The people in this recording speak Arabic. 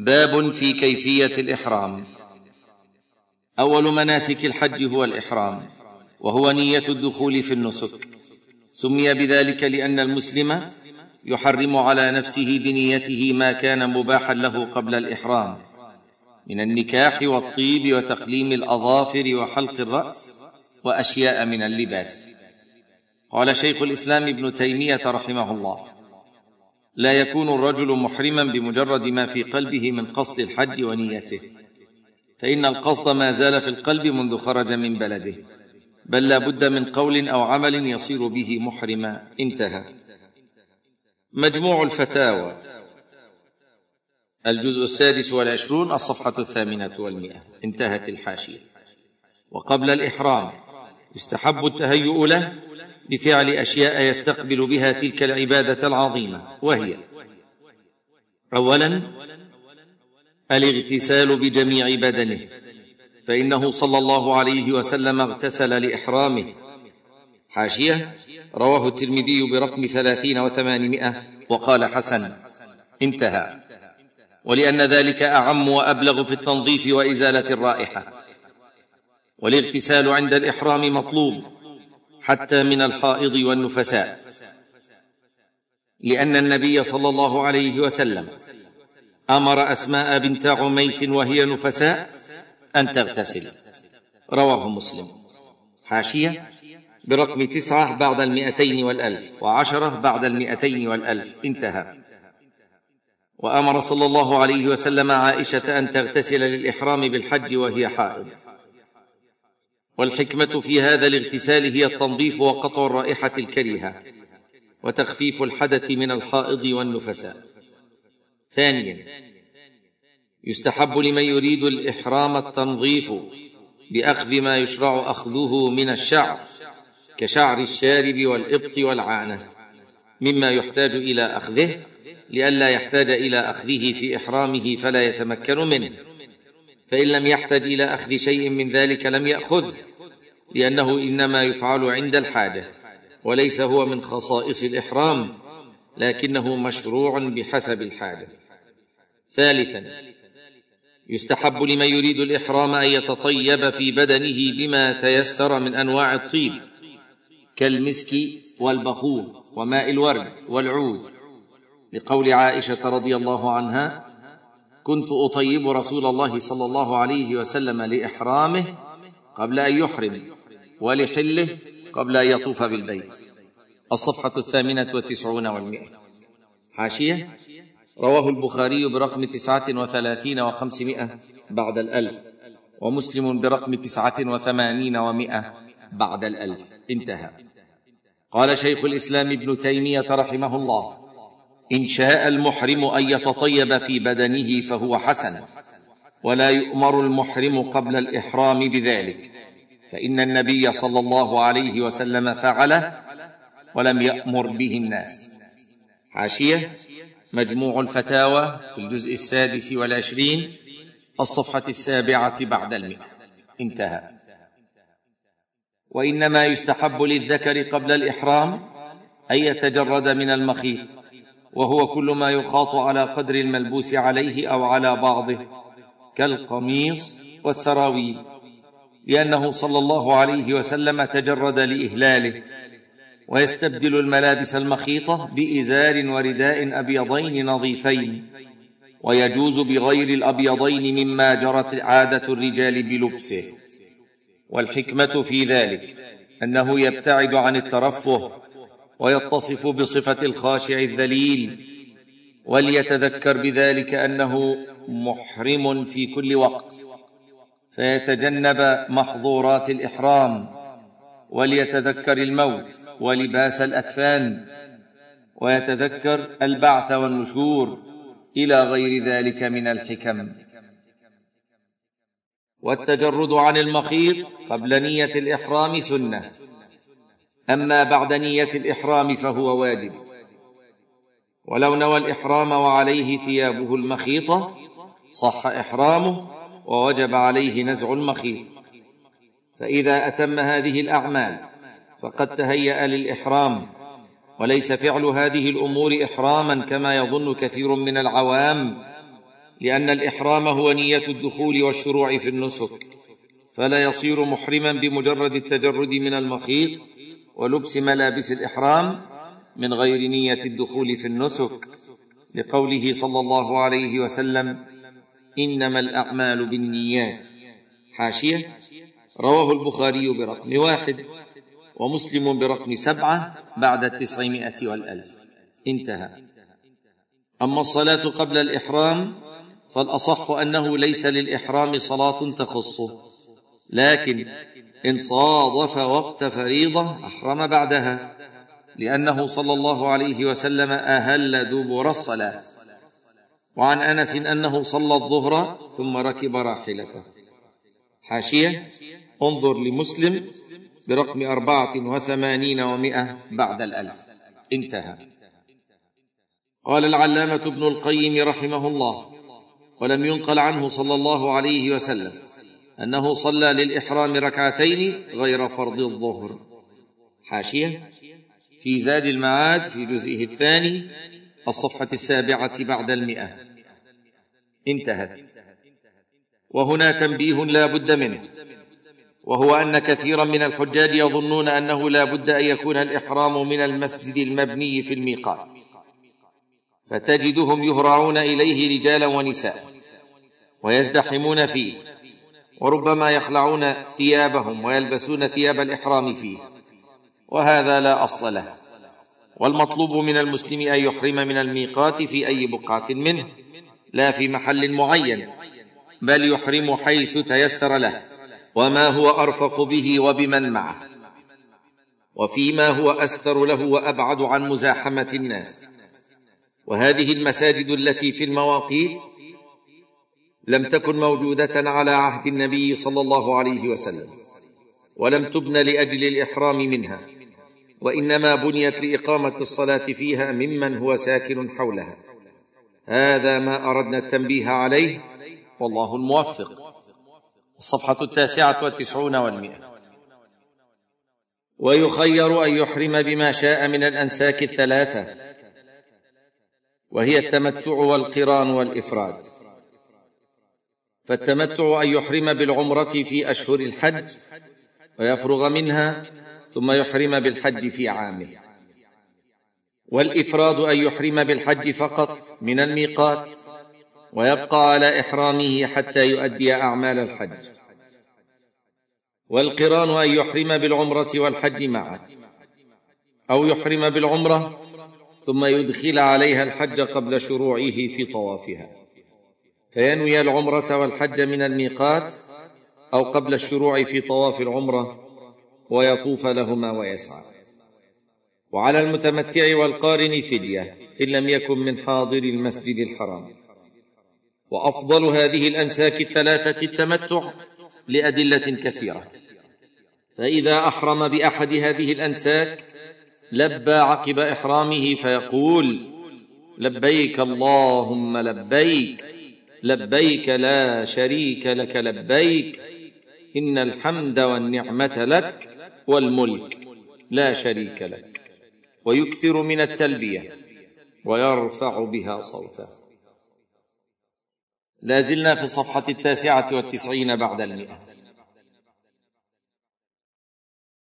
باب في كيفية الإحرام. أول مناسك الحج هو الإحرام وهو نية الدخول في النسك. سمي بذلك لأن المسلم يحرم على نفسه بنيته ما كان مباحا له قبل الإحرام من النكاح والطيب وتقليم الأظافر وحلق الرأس وأشياء من اللباس. قال شيخ الإسلام ابن تيمية رحمه الله لا يكون الرجل محرما بمجرد ما في قلبه من قصد الحج ونيته. فإن القصد ما زال في القلب منذ خرج من بلده. بل لا بد من قول أو عمل يصير به محرما. انتهى. مجموع الفتاوى. الجزء السادس والعشرون الصفحة الثامنة والمئة. انتهت الحاشية. وقبل الإحرام يستحب التهيؤ له بفعل أشياء يستقبل بها تلك العبادة العظيمة وهي أولا الاغتسال بجميع بدنه فإنه صلى الله عليه وسلم اغتسل لإحرامه. حاشية رواه الترمذي برقم ثلاثين وثمانمائة وقال حسن انتهى. ولأن ذلك أعم وأبلغ في التنظيف وإزالة الرائحة. والاغتسال عند الإحرام مطلوب. حتى من الحائض والنفساء. لأن النبي صلى الله عليه وسلم أمر أسماء بنت عميس وهي نفساء أن تغتسل. رواه مسلم. حاشية برقم تسعة بعد المئتين والألف وعشرة بعد المئتين والألف. انتهى. وأمر صلى الله عليه وسلم عائشة أن تغتسل للإحرام بالحج وهي حائض. والحكمة في هذا الاغتسال هي التنظيف وقطع الرائحة الكريهة وتخفيف الحدث من الحائض والنفساء ثانيا يستحب لمن يريد الإحرام التنظيف بأخذ ما يشرع أخذه من الشعر كشعر الشارب والإبط والعانة مما يحتاج إلى أخذه لئلا يحتاج إلى أخذه في إحرامه فلا يتمكن منه فإن لم يحتج إلى أخذ شيء من ذلك لم يأخذه. لأنه إنما يفعل عند الحاجة وليس هو من خصائص الإحرام لكنه مشروع بحسب الحاجة. ثالثا يستحب لمن يريد الإحرام أن يتطيب في بدنه بما تيسر من أنواع الطيب كالمسك والبخور وماء الورد والعود. لقول عائشة رضي الله عنها كنت أطيب رسول الله صلى الله عليه وسلم لإحرامه قبل أن يحرم. ولحله قبل أن يطوف بالبيت. الصفحة الثامنة والتسعون والمئة. حاشية. رواه البخاري برقم تسعة وثلاثين وخمسمائة بعد الألف ومسلم برقم تسعة وثمانين ومائه بعد الألف. انتهى. قال شيخ الإسلام ابن تيمية رحمه الله إن شاء المحرم أن يتطيب في بدنه فهو حسن ولا يؤمر المحرم قبل الإحرام بذلك. فإن النبي صلى الله عليه وسلم فعله ولم يأمر به الناس. حاشيه مجموع الفتاوى في الجزء السادس والعشرين الصفحة السابعة بعد المئة. انتهى. وإنما يستحب للذكر قبل الإحرام أن يتجرد من المخيط وهو كل ما يخاط على قدر الملبوس عليه أو على بعضه كالقميص والسراويل. لأنه صلى الله عليه وسلم تجرد لإهلاله ويستبدل الملابس المخيطة بإزار ورداء أبيضين نظيفين ويجوز بغير الأبيضين مما جرت عادة الرجال بلبسه. والحكمة في ذلك أنه يبتعد عن الترفه ويتصف بصفة الخاشع الذليل وليتذكر بذلك أنه محرم في كل وقت. فيتجنب محظورات الإحرام وليتذكر الموت ولباس الأكفان ويتذكر البعث والنشور إلى غير ذلك من الحكم. والتجرد عن المخيط قبل نية الإحرام سنة. أما بعد نية الإحرام فهو واجب. ولو نوى الإحرام وعليه ثيابه المخيطة صح إحرامه ووجب عليه نزع المخيط. فإذا أتم هذه الأعمال فقد تهيأ للإحرام. وليس فعل هذه الأمور إحراما كما يظن كثير من العوام لأن الإحرام هو نية الدخول والشروع في النسك. فلا يصير محرما بمجرد التجرد من المخيط ولبس ملابس الإحرام من غير نية الدخول في النسك لقوله صلى الله عليه وسلم إنما الأعمال بالنيات. حاشية. رواه البخاري برقم واحد ومسلم برقم سبعة بعد التسعمائة والألف. انتهى. أما الصلاة قبل الإحرام فالأصح أنه ليس للإحرام صلاة تخصه لكن إن صادف وقت فريضة أحرم بعدها لأنه صلى الله عليه وسلم أهل دبر الصلاة. وعن أنس أنه صلى الظهر ثم ركب راحلته. حاشية انظر لمسلم برقم أربعة وثمانين ومائة بعد الألف. انتهى. قال العلامة ابن القيم رحمه الله ولم ينقل عنه صلى الله عليه وسلم أنه صلى للإحرام ركعتين غير فرض الظهر. حاشية في زاد المعاد في جزئه الثاني الصفحة السابعة بعد المئة. انتهت. وهنا تنبيه لا بد منه وهو أن كثيرا من الحجاج يظنون أنه لا بد أن يكون الإحرام من المسجد المبني في الميقات. فتجدهم يهرعون إليه رجالا ونساء ويزدحمون فيه وربما يخلعون ثيابهم ويلبسون ثياب الإحرام فيه وهذا لا أصل له. والمطلوب من المسلم أن يحرم من الميقات في أي بقعة منه لا في محل معين بل يحرم حيث تيسر له وما هو أرفق به وبمن معه. وفيما هو أستر له وأبعد عن مزاحمة الناس. وهذه المساجد التي في المواقيت لم تكن موجودة على عهد النبي صلى الله عليه وسلم ولم تبن لأجل الإحرام منها. وإنما بنيت لإقامة الصلاة فيها ممن هو ساكن حولها. هذا ما أردنا التنبيه عليه. والله الموفق. الصفحة التاسعة والتسعون والمئة. ويخير أن يحرم بما شاء من الأنساك الثلاثة. وهي التمتع والقران والإفراد. فالتمتع أن يحرم بالعمرة في أشهر الحج ويفرغ منها ثم يحرم بالحج في عامه. والإفراد أن يحرم بالحج فقط من الميقات ويبقى على إحرامه حتى يؤدي أعمال الحج. والقران أن يحرم بالعمرة والحج معا أو يحرم بالعمرة ثم يدخل عليها الحج قبل شروعه في طوافها. فينوي العمرة والحج من الميقات أو قبل الشروع في طواف العمرة ويطوف لهما ويسعى. وعلى المتمتع والقارن فدية إن لم يكن من حاضر المسجد الحرام. وأفضل هذه الأنساك الثلاثة التمتع لأدلة كثيرة. فإذا أحرم بأحد هذه الأنساك لبى عقب إحرامه فيقول لبيك اللهم لبيك لبيك لا شريك لك لبيك إن الحمد والنعمة لك والملك لا شريك لك ويكثر من التلبية ويرفع بها صوته. لا زلنا في الصفحة التاسعة والتسعين بعد المئة.